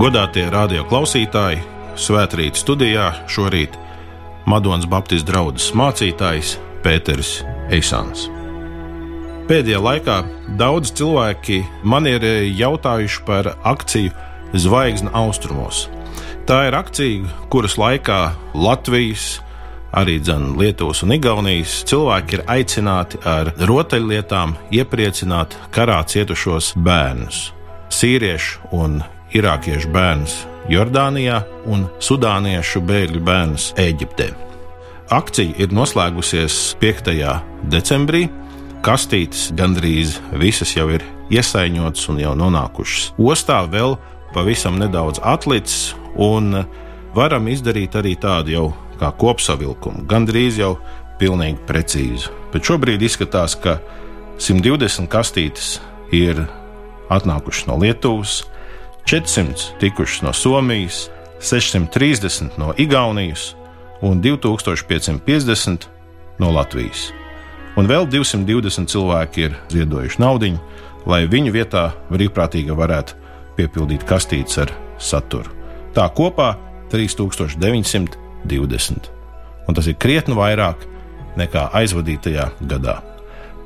Godātie radio klausītāji, Svētrīt studijā šorīt Madonas Baptistu draugs mācītājs Pēters Eisāns. Pēdējā laikā daudz cilvēki man ir jautājuši par akciju Zvaigznes austrumos. Tā ir akcija, kuras laikā Latvijas, arī Lietuvas un Igaunijas cilvēki ir aicināti ar rotaļlietām iepriecināt karā cietušos bērnus, sīriešu un irākiešu bērnus Jordānijā un sudāniešu bēgļu bērnus Eģiptē. Akcija ir noslēgusies 5. decembrī. Kastītes gandrīz visas jau ir iesaiņotas un jau nonākušas ostā. Vēl pavisam nedaudz atlicis, un varam izdarīt arī tādu jau kā kopsavilkumu. Gandrīz jau pilnīgi precīzi. Bet šobrīd izskatās, ka 120 kastītes ir atnākušas no Lietuvas, 400 tikušas no Somijas, 630 no Igaunijas un 2550 no Latvijas. Un vēl 220 cilvēki ir ziedojuši naudu, lai viņu vietā brīvprātīgi varētu piepildīt kastītes ar saturu. Tā kopā 3920. Un tas ir krietni vairāk nekā aizvadītajā gadā.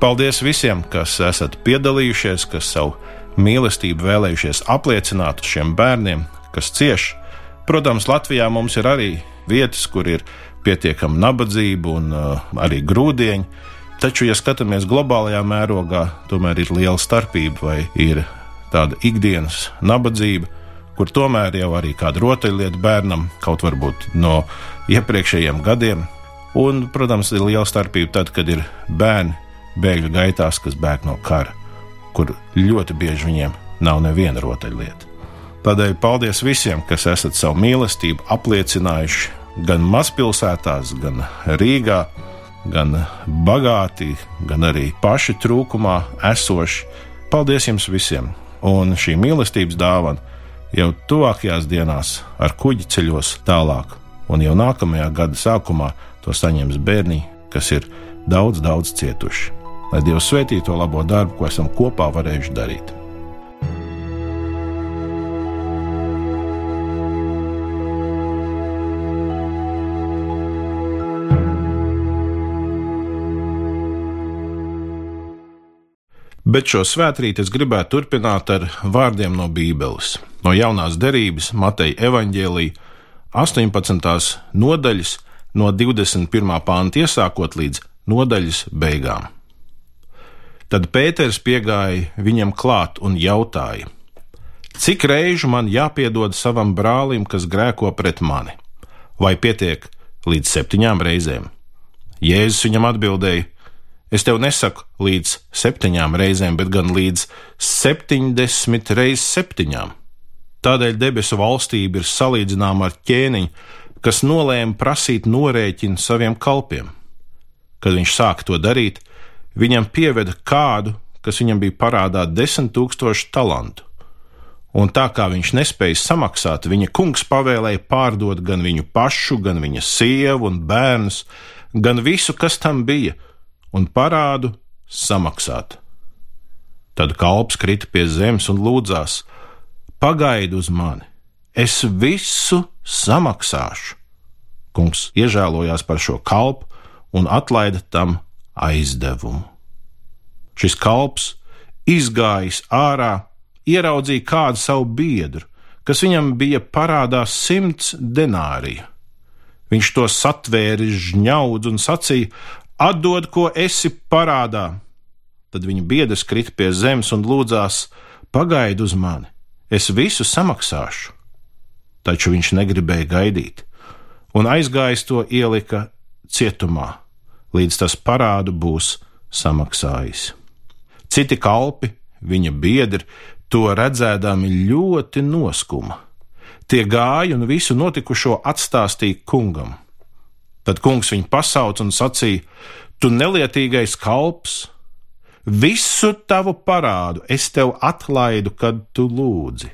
Paldies visiem, kas esat piedalījušies, kas savu mīlestību vēlējušies apliecināt šiem bērniem, kas cieš. Protams, Latvijā mums ir arī vietas, kur ir pietiekama nabadzība un uh, arī grūdieņi. Taču, ja skatāmies globālajā mērogā, tomēr ir liela starpība, vai ir tāda ikdienas nabadzība, kur tomēr jau arī kāda rotaļlieta bērnam, kaut varbūt no iepriekšējiem gadiem. Un, protams, ir liela starpība tad, kad ir bērni bēgļu gaitās, kas bēg no kara kur ļoti bieži viņiem nav neviena rotaļlieta. Tādēļ paldies visiem, kas esat savu mīlestību apliecinājuši gan mazpilsētās, gan Rīgā, gan bagāti, gan arī paši trūkumā esoši. Paldies jums visiem! Un šī mīlestības dāvana jau tuvākajās dienās ar kuģi ceļos tālāk, un jau nākamajā gada sākumā to saņems bērni, kas ir daudz, daudz cietuši lai Dievs svētī to labo darbu, ko esam kopā varējuši darīt. Bet šo svētkrītu es gribētu turpināt ar vārdiem no Bībeles, no jaunās derības, Mateja evaņģēlīja 18. nodaļas, no 21. pānta iesākot līdz nodaļas beigām. Tad Pēters piegāja viņam klāt un jautāja: Cik reižu man jāpiedod savam brālim, kas grēko pret mani? Vai pietiek līdz septiņām reizēm? Jēzus viņam atbildēja: Es tev nesaku līdz septiņām reizēm, bet gan līdz septiņdesmit reizes septiņām. Tādēļ debesu valstība ir salīdzināma ar ķēniņu, kas nolēma prasīt norēķinu saviem kalpiem. Kad viņš sāka to darīt, viņam pieveda kādu, kas viņam bija parādā desmit tūkstošu talantu. Un tā kā viņš nespēja samaksāt, viņa kungs pavēlēja pārdot gan viņu pašu, gan viņa sievu un bērnus, gan visu, kas tam bija, un parādu samaksāt. Tad kalps krita pie zemes un lūdzās: Pagaidi uz mani, es visu samaksāšu. Kungs iežēlojās par šo kalpu un atlaida tam aizdevumu. Šis kalps izgājis ārā, ieraudzīja kādu savu biedru, kas viņam bija parādā simts denāriju. Viņš to satvēra žņaudz un sacīja: Atdod, ko esi parādā! Tad viņa biedrs krita pie zemes un lūdzās: Pagaidi uz mani, es visu samaksāšu. Taču viņš negribēja gaidīt, un aizgājis to ielika cietumā līdz tas parādu būs samaksājis. Citi kalpi, viņa biedri, to redzēdami ļoti noskuma. Tie gāja un visu notikušo atstāstīja kungam. Tad kungs viņu pasauca un sacīja: Tu nelietīgais kalps, visu tavu parādu es tev atlaidu, kad tu lūdzi.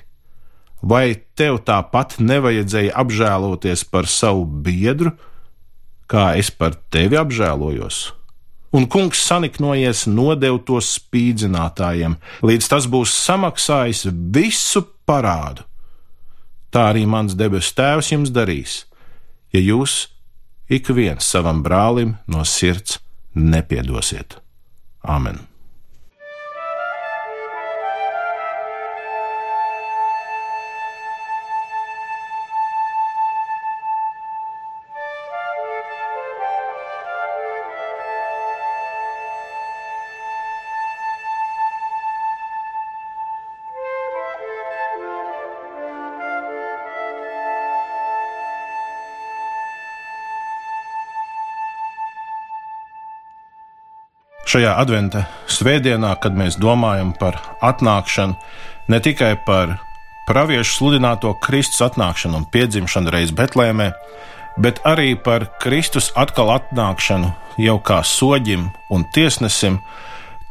Vai tev tāpat nevajadzēja apžēloties par savu biedru, kā es par tevi apžēlojos. Un kungs saniknojies nodev to spīdzinātājiem, līdz tas būs samaksājis visu parādu. tā arī mans debesu Tēvs jums darīs, ja jūs ik viens savam brālim no sirds nepiedosiet. Āmen! Šajā adventa svētdienā, kad mēs domājam par atnākšanu, ne tikai par praviešu sludināto Kristus atnākšanu un piedzimšanu reiz Betlēmē, bet arī par Kristus atkal atnākšanu jau kā soģim un tiesnesim,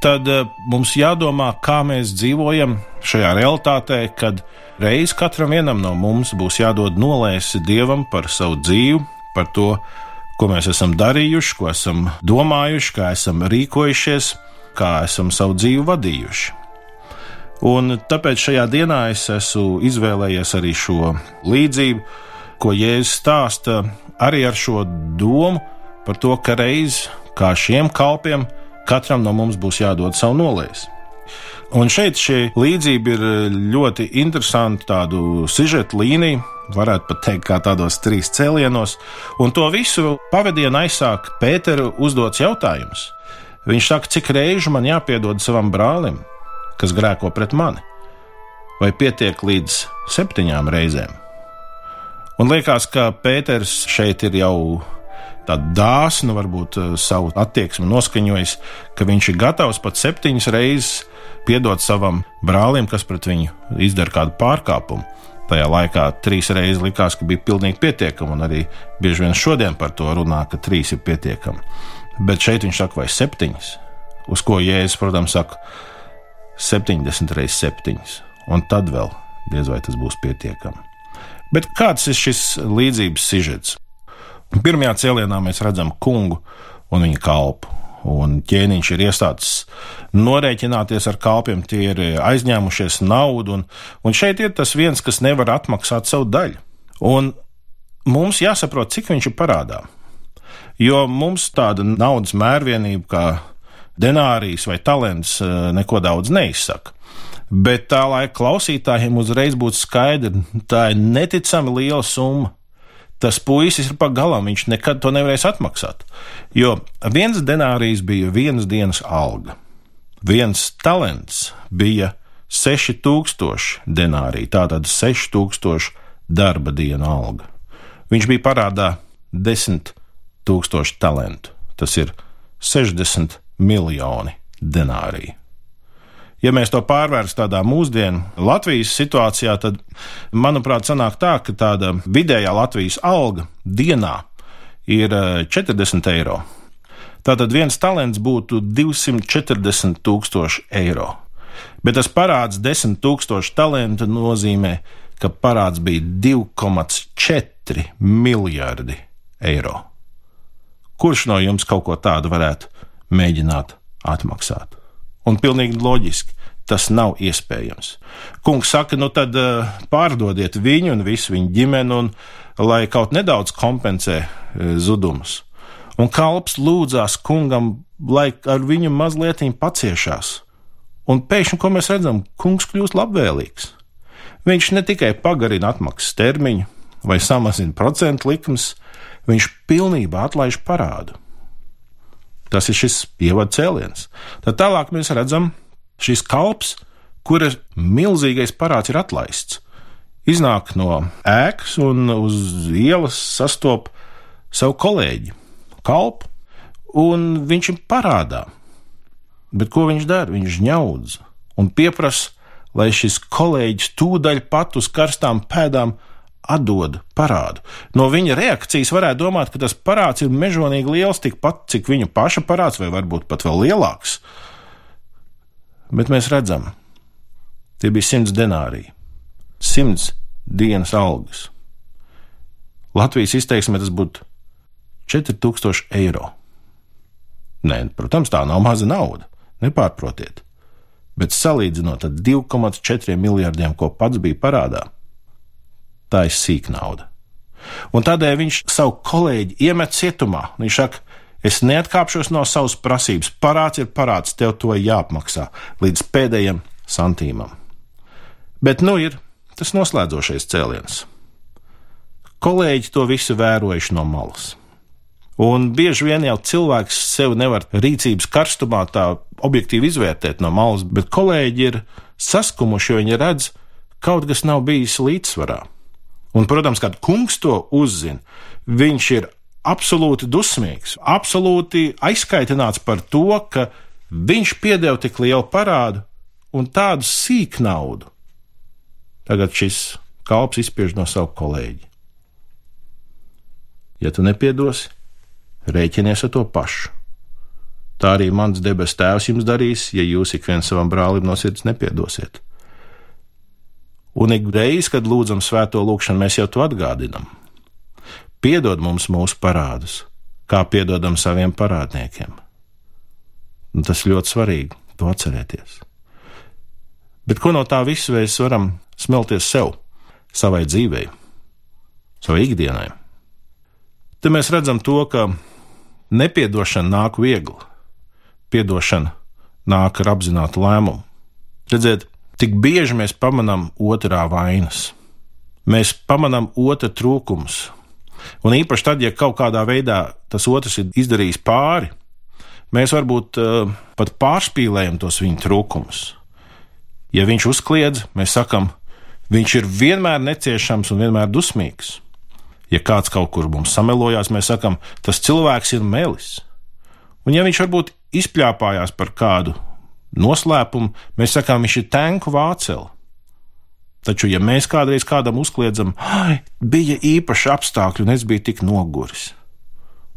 tad eh, mums jādomā, kā mēs dzīvojam šajā realitātē, kad reiz katram vienam no mums būs jādod nolēsi Dievam par savu dzīvi, par to, ko mēs esam darījuši, ko esam domājuši, kā esam rīkojušies, kā esam savu dzīvi vadījuši. Un tāpēc šajā dienā es esmu izvēlējies arī šo līdzību, ko Jēzus stāsta arī ar šo domu par to, ka reiz kā šiem kalpiem katram no mums būs jādod savu nolēs. Un šeit šī līdzība ir ļoti interesanta tādu sižetu līniju, varētu pat teikt, kā tādos trīs cēlienos, un to visu pavadienu aizsāk Pētera uzdots jautājums. Viņš saka, cik reižu man jāpiedod savam brālim, kas grēko pret mani, vai pietiek līdz septiņām reizēm. Un liekas, ka Pēters šeit ir jau tādu dāsnu, varbūt eh, savu attieksmi noskaņojis, ka viņš ir gatavs pat septiņas reizes piedot savam brālim, kas pret viņu izdara kādu pārkāpumu tajā laikā trīs reizes likās, ka bija pilnīgi pietiekami, un arī bieži vien šodien par to runā, ka trīs ir pietiekami. Bet šeit viņš saka, vai septiņas, uz ko Jēzus, protams, saka 70 reizes septiņas, un tad vēl diez vai tas būs pietiekami. Bet kāds ir šis līdzības sižets? Pirmajā cēlienā mēs redzam kungu un viņa kalpu un ķēniņš ir iestācis norēķināties ar kalpiem, tie ir aizņēmušies naudu, un, un šeit ir tas viens, kas nevar atmaksāt savu daļu. Un mums jāsaprot, cik viņš ir parādā. Jo mums tāda naudas mērvienība kā denārijas vai talants eh, neko daudz neizsaka. Bet tā, lai klausītājiem uzreiz būtu skaidrs, tā ir neticami liela summa tas puisis ir pagalam, viņš nekad to nevarēs atmaksāt. Jo viens denārijs bija vienas dienas alga, viens talants bija 6000 denārija, tātad 6000 darba dienu alga. Viņš bija parādā 10 000 talantu, tas ir 60 miljoni denāriju. Ja mēs to pārvērstu tādā mūsdienu Latvijas situācijā, tad, manuprāt, sanāk tā, ka tāda vidējā Latvijas alga dienā ir 40 eh, eiro. Tātad viens talants būtu 240 tūkstoši eiro. Bet tas parāds 10 tūkstoši talantu nozīmē, ka parāds bija 2,4 miljardi eiro. Kurš no jums kaut ko tādu varētu mēģināt atmaksāt? Un pilnīgi loģiski. Tas nav iespējams. Kungs saka, nu tad uh, pārdodiet viņu un visu viņa ģimeni, un, lai kaut nedaudz kompensē uh, zudumus. Un kalps lūdzās kungam, lai ar viņu mazliet paciešās. Un pēkšņi, ko mēs redzam, kungs kļūst labvēlīgs. Viņš ne tikai pagarina atmaksas termiņu vai samazina procentu likmes, viņš pilnībā atlaiž parādu. Tas ir šis ievadu cēliens. Tad tālāk mēs redzam šis kalps, kura milzīgais parāds ir atlaists. Iznāk no ēkas un uz ielas sastop savu kolēģi, kalpu, un viņš ir parādā. Bet ko viņš dara? Viņš ņaudz un pieprasa, lai šis kolēģis tūdaļ pat uz karstām pēdām atdod parādu. No viņa reakcijas varētu domāt, ka tas parāds ir mežonīgi liels, tikpat cik viņa paša parāds, vai varbūt pat vēl lielāks. Bet mēs redzam, tie bija simts denāriji, simts dienas algas. Latvijas izteiksmē tas būtu 4000 eiro. Nē, protams, tā nav maza nauda, nepārprotiet. Bet salīdzinot ar 2,4 miljardiem, ko pats bija parādā, tā ir sīknauda. Un tādēļ viņš savu kolēģi iemet cietumā. Viņš saka, es neatkāpšos no savas prasības, parāds ir parāds, tev to jāapmaksā līdz pēdējiem santīmam. Bet nu ir tas noslēdzošais cēliens. Kolēģi to visu vērojuši no malas. Un bieži vien jau cilvēks sevi nevar rīcības karstumā tā objektīvi izvērtēt no malas, bet kolēģi ir saskumuši, jo viņi redz, kaut kas nav bijis līdzsvarā. Un, protams, kad kungs to uzzina, viņš ir absolūti dusmīgs, absolūti aizskaitināts par to, ka viņš piedeva tik lielu parādu un tādu sīku naudu. Tagad šis kalps izspiež no savu kolēģi. Ja tu nepiedosi, rēķinies ar to pašu. Tā arī mans debes tēvs jums darīs, ja jūs ik viens savam brālim no sirds nepiedosiet. Un ik reiz, kad lūdzam svēto lūgšanu, mēs jau to atgādinam. Piedod mums mūsu parādus, kā piedodam saviem parādniekiem. Un tas ļoti svarīgi, to atcerēties. Bet ko no tā visu mēs varam smelties sev, savai dzīvei, savai ikdienai? Te mēs redzam to, ka Nepiedošana nāk viegli. Piedošana nāk ar apzinātu lēmumu. Redziet, tik bieži mēs pamanām otrā vainas. Mēs pamanām otra trūkumus. Un īpaši tad, ja kaut kādā veidā tas otrs ir izdarījis pāri, mēs varbūt uh, pat pārspīlējam tos viņa trūkumus. Ja viņš uzkliedz, mēs sakam, viņš ir vienmēr neciešams un vienmēr dusmīgs. Ja kāds kaut kur mums samelojās, mēs sakam, tas cilvēks ir melis. Un ja viņš varbūt izpļāpājās par kādu noslēpumu, mēs sakām, viņš ir tanku vāceli. Taču, ja mēs kādreiz kādam uzkliedzam, bija īpaši apstākļi, un es biju tik noguris.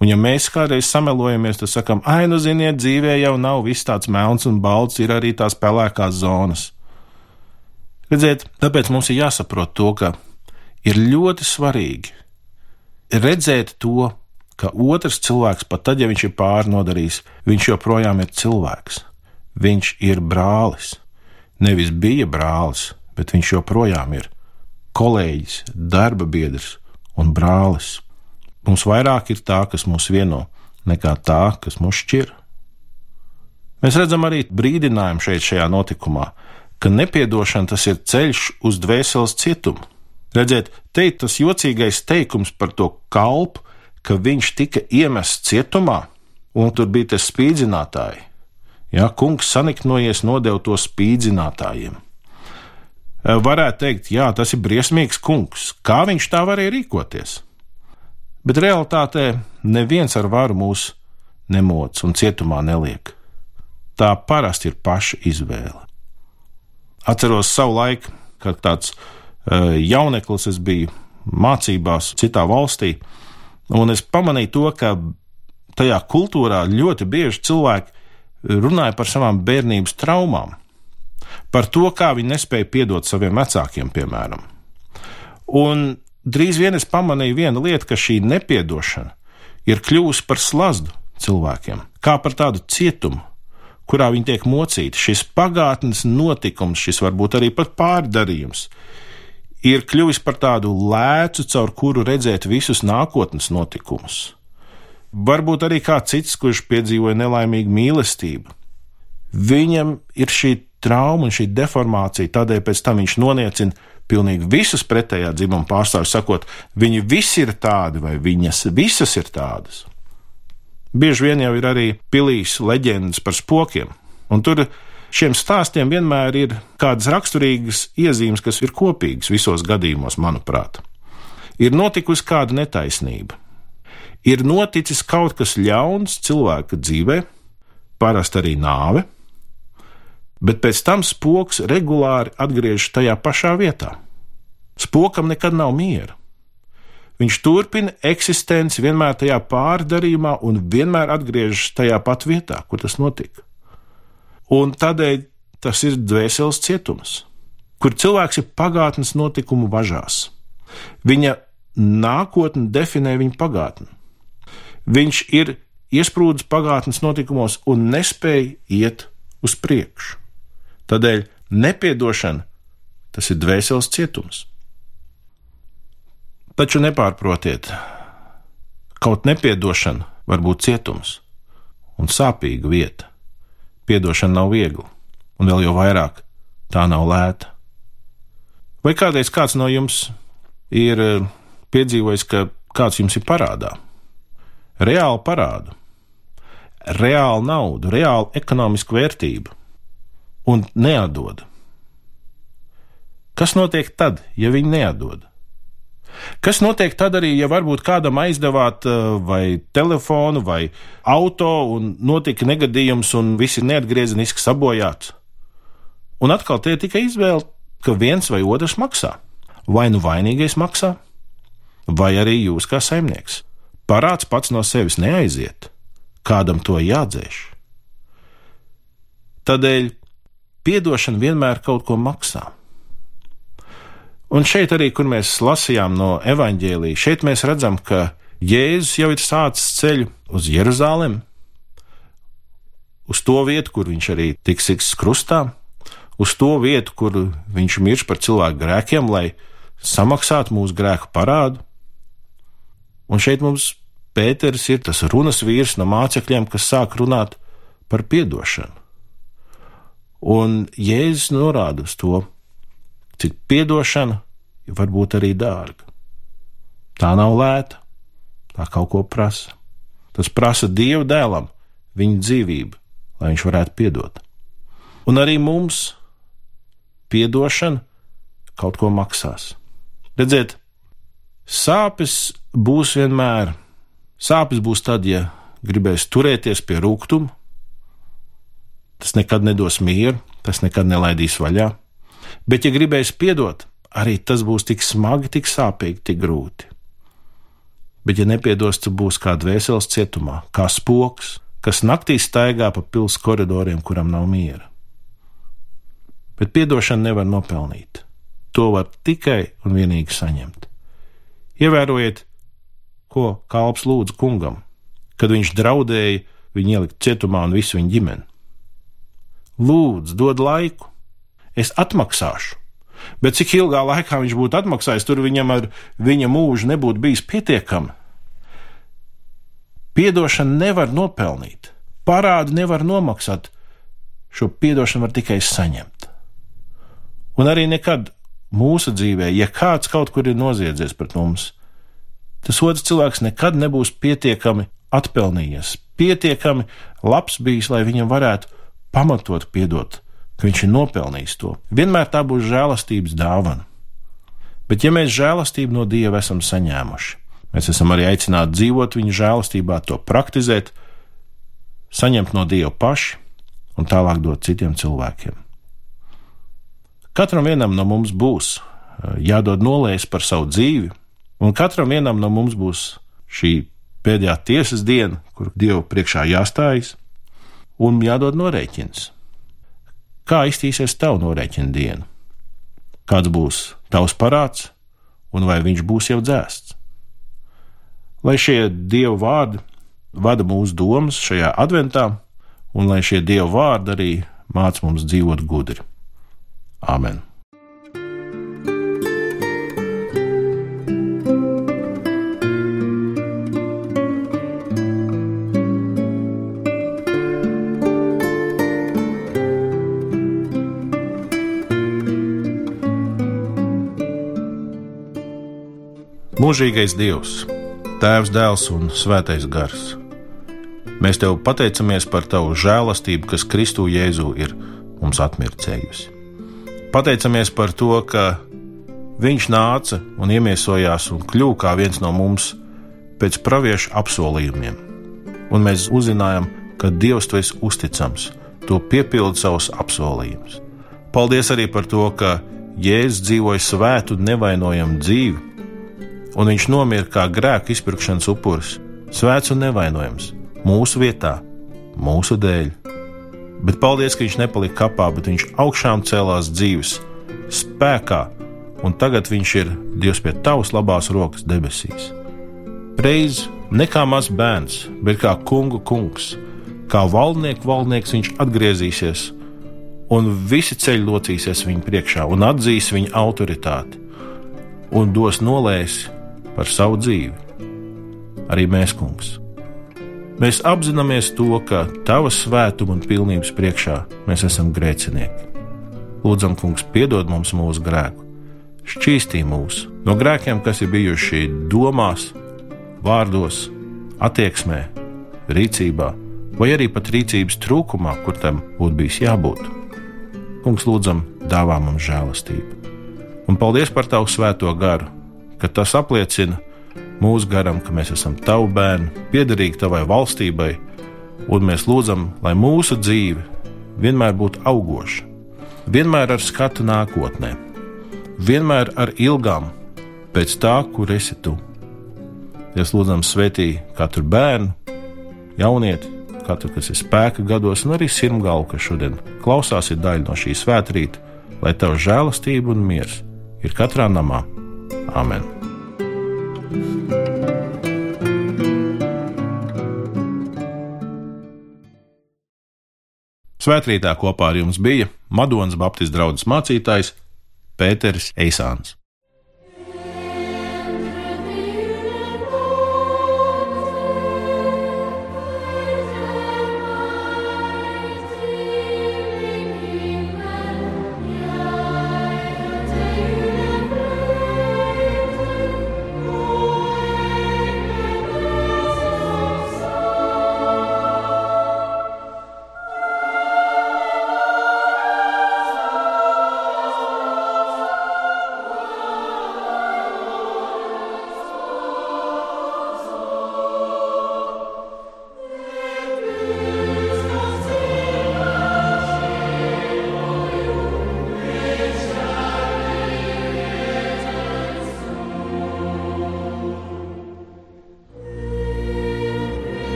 Un, ja mēs kādreiz samelojamies, tad sakām, ah, nu, ziniet, dzīvē jau nav viss tāds melns un balts, ir arī tās pelēkās zonas. Redziet, tāpēc mums ir jāsaprot to, ka ir ļoti svarīgi redzēt to, ka otrs cilvēks, pat tad, ja viņš ir pārnodarījis, viņš joprojām ir cilvēks. Viņš ir brālis. Nevis bija brālis, bet viņš joprojām ir kolēģis, darba biedrs un brālis. Mums vairāk ir tā, kas mūs vieno, nekā tā, kas mūs šķir. Mēs redzam arī brīdinājumu šeit, šajā notikumā, ka nepiedošana tas ir ceļš uz dvēseles cietumu. Redziet, te ir tas jocīgais teikums par to kalpu, ka viņš tika iemests cietumā, un tur bija tas spīdzinātāji. Jā, kungs saniknojies nodeva to spīdzinātājiem. Varētu teikt, jā, tas ir briesmīgs kungs. Kā viņš tā varēja rīkoties? Bet realtātē neviens ar varu mūs nemoc un cietumā neliek. Tā parasti ir paša izvēle. Atceros savu laiku, kad tāds Eh, jauneklis, es biju mācībās citā valstī, un es pamanīju to, ka tajā kultūrā ļoti bieži cilvēki runāja par savām bērnības traumām, par to, kā viņi nespēja piedot saviem vecākiem, piemēram. Un drīz vien es pamanīju vienu lietu, ka šī nepiedošana ir kļuvusi par slazdu cilvēkiem, kā par tādu cietumu, kurā viņi tiek mocīti. Šis pagātnes notikums, šis varbūt arī pat pārdarījums, ir kļuvis par tādu lēcu, caur kuru redzēt visus nākotnes notikumus. Varbūt arī kāds cits, kurš piedzīvoja nelaimīgu mīlestību. Viņam ir šī trauma un šī deformācija, tādēļ pēc tam viņš noniecina pilnīgi visus pretējā dzimuma pārstāvjus, sakot, viņi visi ir tādi vai viņas visas ir tādas. Bieži vien jau ir arī pilīs leģendas par spokiem, un tur Šiem stāstiem vienmēr ir kādas raksturīgas iezīmes, kas ir kopīgas visos gadījumos, manuprāt. Ir notikusi kāda netaisnība, ir noticis kaut kas ļauns cilvēka dzīvē, parasti arī nāve, bet pēc tam spoks regulāri atgriežas tajā pašā vietā. Spokam nekad nav miera. Viņš turpina eksistenci vienmēr tajā pārdarījumā un vienmēr atgriežas tajā pat vietā, kur tas notika. Un tādēļ tas ir dvēseles cietums, kur cilvēks ir pagātnes notikumu važās. Viņa nākotne definē viņa pagātni. Viņš ir iesprūdis pagātnes notikumos un nespēja iet uz priekšu. Tādēļ nepiedošana tas ir dvēseles cietums. Taču nepārprotiet, kaut nepiedošana var būt cietums un sāpīga vieta. Piedošana nav viegla, un vēl jau vairāk tā nav lēta. Vai kādreiz kāds no jums ir eh, piedzīvojis, ka kāds jums ir parādā? Reāli parādu, reālu naudu, reālu ekonomisku vērtību un neatdod. Kas notiek tad, ja viņi neatdod? Kas notiek tad arī, ja varbūt kādam aizdevāt eh, vai telefonu vai auto un notika negadījums un viss ir neatgriezeniski sabojāts? Un atkal tie ir tikai izvēle, ka viens vai otrs maksā. Vai nu vainīgais maksā, vai arī jūs kā saimnieks. Parāds pats no sevis neaiziet, kādam to jādzēš. Tādēļ piedošana vienmēr kaut ko maksā. Un šeit arī, kur mēs lasījām no evaņģēlīja, šeit mēs redzam, ka Jēzus jau ir sācis ceļu uz Jeruzalem, uz to vietu, kur viņš arī tiks siks krustā, uz to vietu, kur viņš mirst par cilvēku grēkiem, lai samaksātu mūsu grēku parādu. Un šeit mums Pēters ir tas runas vīrs no mācekļiem, kas sāk runāt par piedošanu. Un Jēzus norāda uz to, cik piedošana var būt arī dārga. Tā nav lēta, tā kaut ko prasa. Tas prasa Dieva dēlam, viņa dzīvību, lai viņš varētu piedot. Un arī mums piedošana kaut ko maksās. Redziet, sāpes būs vienmēr. Sāpes būs tad, ja gribēs turēties pie rūkuma. Tas nekad nedos mieru, tas nekad nelaidīs vaļā bet, ja gribēs piedot, arī tas būs tik smagi, tik sāpīgi, tik grūti. Bet, ja nepiedos, tad būs kā dvēseles cietumā, kā spoks, kas naktī staigā pa pilsētas koridoriem, kuram nav miera. Bet piedošanu nevar nopelnīt. To var tikai un vienīgi saņemt. Ievērojiet, ko kalps lūdza kungam, kad viņš draudēja viņu ielikt cietumā un visu viņa ģimeni. Lūdzu, dod laiku, es atmaksāšu. Bet cik ilgā laikā viņš būtu atmaksājis, tur viņam ar viņa mūžu nebūtu bijis pietiekami. Piedošana nevar nopelnīt, parādu nevar nomaksāt, šo piedošanu var tikai saņemt. Un arī nekad mūsu dzīvē, ja kāds kaut kur ir noziedzies pret mums, tas otrs cilvēks nekad nebūs pietiekami atpelnījies, pietiekami labs bijis, lai viņam varētu pamatot piedot ka viņš ir nopelnījis to. Vienmēr tā būs žēlastības dāvana. Bet, ja mēs žēlastību no Dieva esam saņēmuši, mēs esam arī aicināti dzīvot viņa žēlastībā, to praktizēt, saņemt no Dieva paši un tālāk dot citiem cilvēkiem. Katram vienam no mums būs eh, jādod nolēs par savu dzīvi, un katram vienam no mums būs šī pēdējā tiesas diena, kur Dievu priekšā jāstājas, un jādod norēķins kā iztīsies tavu norēķina diena, kāds būs tavs parāds un vai viņš būs jau dzēsts. Lai šie dievu vārdi vada mūsu domas šajā adventā, un lai šie dievu vārdi arī māca mums dzīvot gudri. Āmen! Mūžīgais Dievs, Tēvs, Dēls un Svētais Gars. Mēs Tev pateicamies par Tavu žēlastību, kas Kristu Jēzu ir mums atmircējusi. Pateicamies par to, ka Viņš nāca un iemiesojās un kļuva kā viens no mums pēc praviešu apsolījumiem. Un mēs uzzinājām, ka Dievs tu esi uzticams, to piepildi savus apsolījumus. Paldies arī par to, ka Jēzus dzīvoja svētu, nevainojamu dzīvi, un viņš nomira kā grēka izpirkšanas upuris, svēts un nevainojams, mūsu vietā, mūsu dēļ. Bet paldies, ka viņš nepalika kapā, bet viņš augšām cēlās dzīves, spēkā, un tagad viņš ir Dievs pie tavas labās rokas debesīs. Reiz ne kā mazs bērns, bet kā kungu kungs, kā valdnieku valdnieks viņš atgriezīsies, un visi ceļi locīsies viņa priekšā un atzīs viņa autoritāti, un dos nolēsi par savu dzīvi. Arī mēs, kungs. Mēs apzināmies to, ka Tava svētuma un pilnības priekšā mēs esam grēcinieki. Lūdzam, kungs, piedod mums mūsu grēku, šķīstī mūs no grēkiem, kas ir bijuši domās, vārdos, attieksmē, rīcībā, vai arī pat rīcības trūkumā, kur tam būtu bijis jābūt. Kungs, lūdzam, dāvā mums žēlastību. Un paldies par Tavu svēto garu, ka tas apliecina mūsu garam, ka mēs esam Tavu bērni, piederīgi Tavai valstībai, un mēs lūdzam, lai mūsu dzīve vienmēr būtu augoša, vienmēr ar skatu nākotnē, vienmēr ar ilgām pēc tā, kur esi tu. Es lūdzam, svētī katru bērnu, jaunieti, katru, kas ir spēka gados, un arī sirmgalvu, kas šodien klausās, ir daļa no šīs svētkrīta, lai tev žēlastība un miers ir katrā namā. Amen! Svētrītā kopā ar jums bija Madonas Baptistu draugs mācītājs Pēters Eisāns.